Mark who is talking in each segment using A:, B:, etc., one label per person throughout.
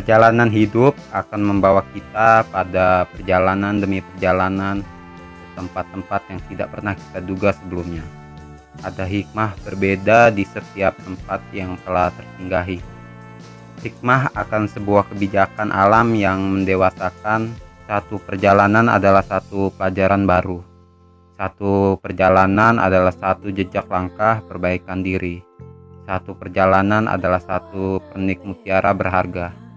A: Perjalanan hidup akan membawa kita pada perjalanan demi perjalanan ke tempat-tempat yang tidak pernah kita duga sebelumnya. Ada hikmah berbeda di setiap tempat yang telah tersinggahi. Hikmah akan sebuah kebijakan alam yang mendewasakan satu perjalanan adalah satu pelajaran baru. Satu perjalanan adalah satu jejak langkah perbaikan diri. Satu perjalanan adalah satu pernik mutiara berharga.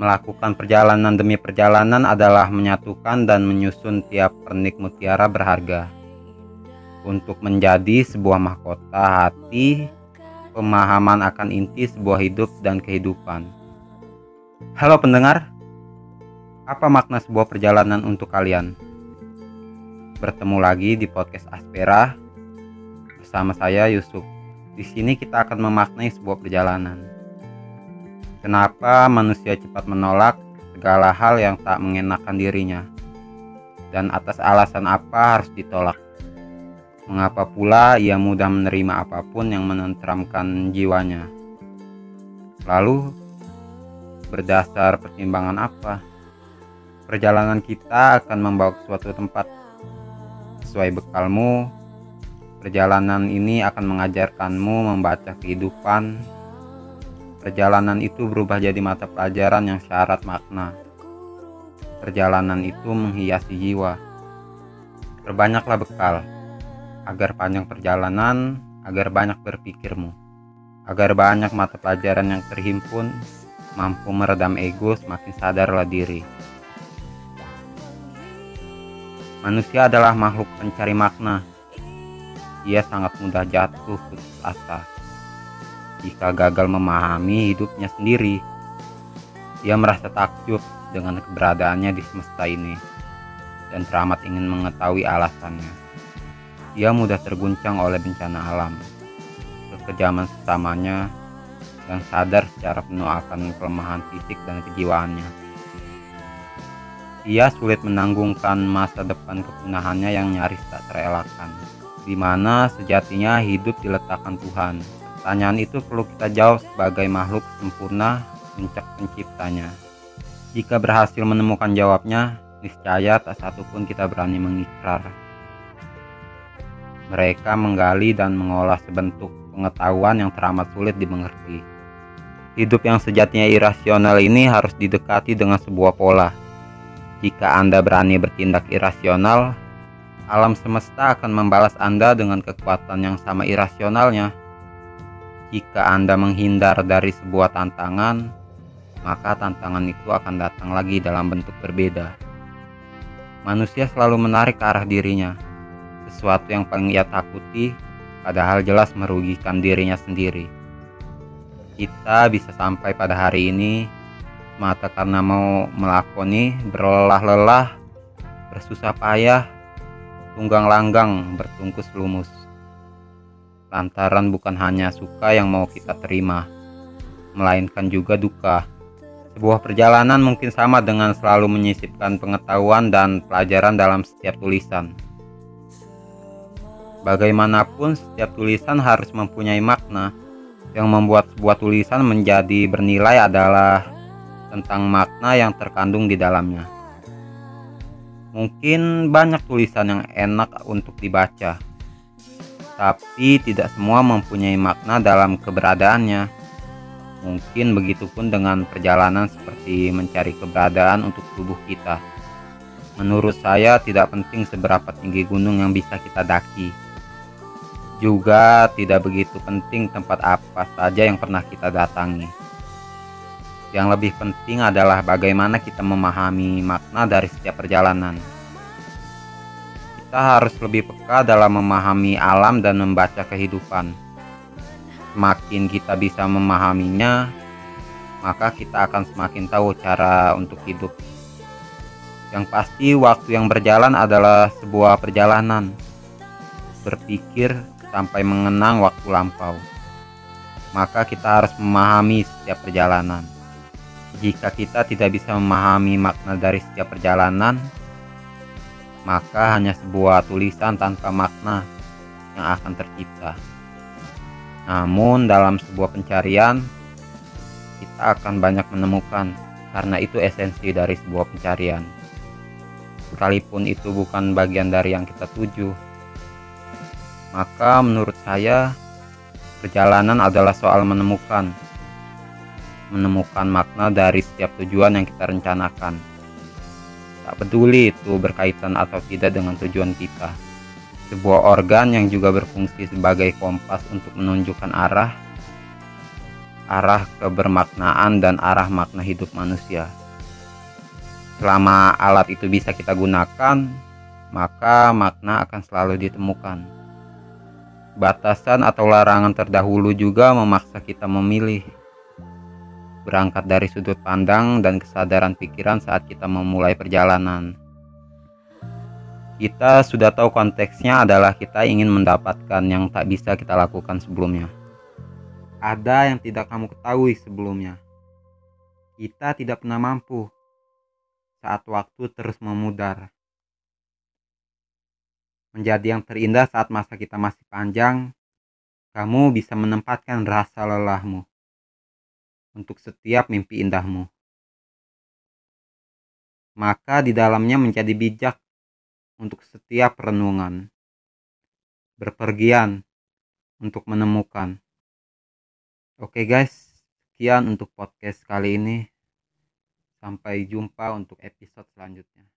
A: Melakukan perjalanan demi perjalanan adalah menyatukan dan menyusun tiap pernik mutiara berharga. Untuk menjadi sebuah mahkota hati, pemahaman akan inti sebuah hidup dan kehidupan. Halo pendengar, apa makna sebuah perjalanan untuk kalian? Bertemu lagi di podcast Aspera bersama saya Yusuf. Di sini kita akan memaknai sebuah perjalanan. Kenapa manusia cepat menolak segala hal yang tak mengenakan dirinya? Dan atas alasan apa harus ditolak? Mengapa pula ia mudah menerima apa pun yang menenteramkan jiwanya? Lalu, berdasar pertimbangan apa? Perjalanan kita akan membawa ke suatu tempat sesuai bekalmu. Perjalanan ini akan mengajarkanmu membaca kehidupan, Perjalanan itu berubah jadi mata pelajaran yang syarat makna. Perjalanan itu menghiasi jiwa. Perbanyaklah bekal, agar panjang perjalanan, agar banyak berpikirmu, agar banyak mata pelajaran yang terhimpun, mampu meredam ego semakin sadarlah diri. Manusia adalah makhluk pencari makna. Ia sangat mudah jatuh putus asa jika gagal memahami hidupnya sendiri. Ia merasa takjub dengan keberadaannya di semesta ini dan teramat ingin mengetahui alasannya. Ia mudah terguncang oleh bencana alam, kekejaman sesamanya, dan sadar secara penuh akan kelemahan fisik dan kejiwaannya. Ia sulit menanggungkan masa depan kepunahannya yang nyaris tak terelakkan, di mana sejatinya hidup diletakkan Tuhan Pertanyaan itu perlu kita jawab sebagai makhluk sempurna puncak penciptanya. Jika berhasil menemukan jawabnya, niscaya tak satu pun kita berani mengikrar. Mereka menggali dan mengolah sebentuk pengetahuan yang teramat sulit dimengerti. Hidup yang sejatinya irasional ini harus didekati dengan sebuah pola. Jika Anda berani bertindak irasional, alam semesta akan membalas Anda dengan kekuatan yang sama irasionalnya. Jika Anda menghindar dari sebuah tantangan, maka tantangan itu akan datang lagi dalam bentuk berbeda. Manusia selalu menarik ke arah dirinya, sesuatu yang paling ia takuti, padahal jelas merugikan dirinya sendiri. Kita bisa sampai pada hari ini semata karena mau melakoni berlelah-lelah, bersusah payah, tunggang langgang, bertungkus lumus lantaran bukan hanya suka yang mau kita terima, melainkan juga duka. Sebuah perjalanan mungkin sama dengan selalu menyisipkan pengetahuan dan pelajaran dalam setiap tulisan. Bagaimanapun, setiap tulisan harus mempunyai makna. Yang membuat sebuah tulisan menjadi bernilai adalah tentang makna yang terkandung di dalamnya. Mungkin banyak tulisan yang enak untuk dibaca, tapi tidak semua mempunyai makna dalam keberadaannya. Mungkin begitu pun dengan perjalanan seperti mencari keberadaan untuk tubuh kita. Menurut saya tidak penting seberapa tinggi gunung yang bisa kita daki. Juga tidak begitu penting tempat apa saja yang pernah kita datangi. Yang lebih penting adalah bagaimana kita memahami makna dari setiap perjalanan kita harus lebih peka dalam memahami alam dan membaca kehidupan. Semakin kita bisa memahaminya, maka kita akan semakin tahu cara untuk hidup. Yang pasti, waktu yang berjalan adalah sebuah perjalanan. Berpikir sampai mengenang waktu lampau, maka kita harus memahami setiap perjalanan. Jika kita tidak bisa memahami makna dari setiap perjalanan, maka hanya sebuah tulisan tanpa makna yang akan tercipta. Namun dalam sebuah pencarian kita akan banyak menemukan karena itu esensi dari sebuah pencarian. Sekalipun itu bukan bagian dari yang kita tuju, maka menurut saya perjalanan adalah soal menemukan menemukan makna dari setiap tujuan yang kita rencanakan. Tak peduli itu berkaitan atau tidak dengan tujuan kita. Sebuah organ yang juga berfungsi sebagai kompas untuk menunjukkan arah arah kebermaknaan dan arah makna hidup manusia. Selama alat itu bisa kita gunakan, maka makna akan selalu ditemukan. Batasan atau larangan terdahulu juga memaksa kita memilih. Berangkat dari sudut pandang dan kesadaran pikiran saat kita memulai perjalanan. Kita sudah tahu konteksnya adalah kita ingin mendapatkan yang tak bisa kita lakukan sebelumnya ada yang tidak kamu ketahui sebelumnya. Kita tidak pernah mampu saat waktu terus memudar. Menjadi yang terindah saat masa kita masih panjang, kamu bisa menempatkan rasa lelahmu untuk setiap mimpi indahmu. Maka di dalamnya menjadi bijak untuk setiap renungan, berpergian untuk menemukan Oke guys, sekian untuk podcast kali ini. Sampai jumpa untuk episode selanjutnya.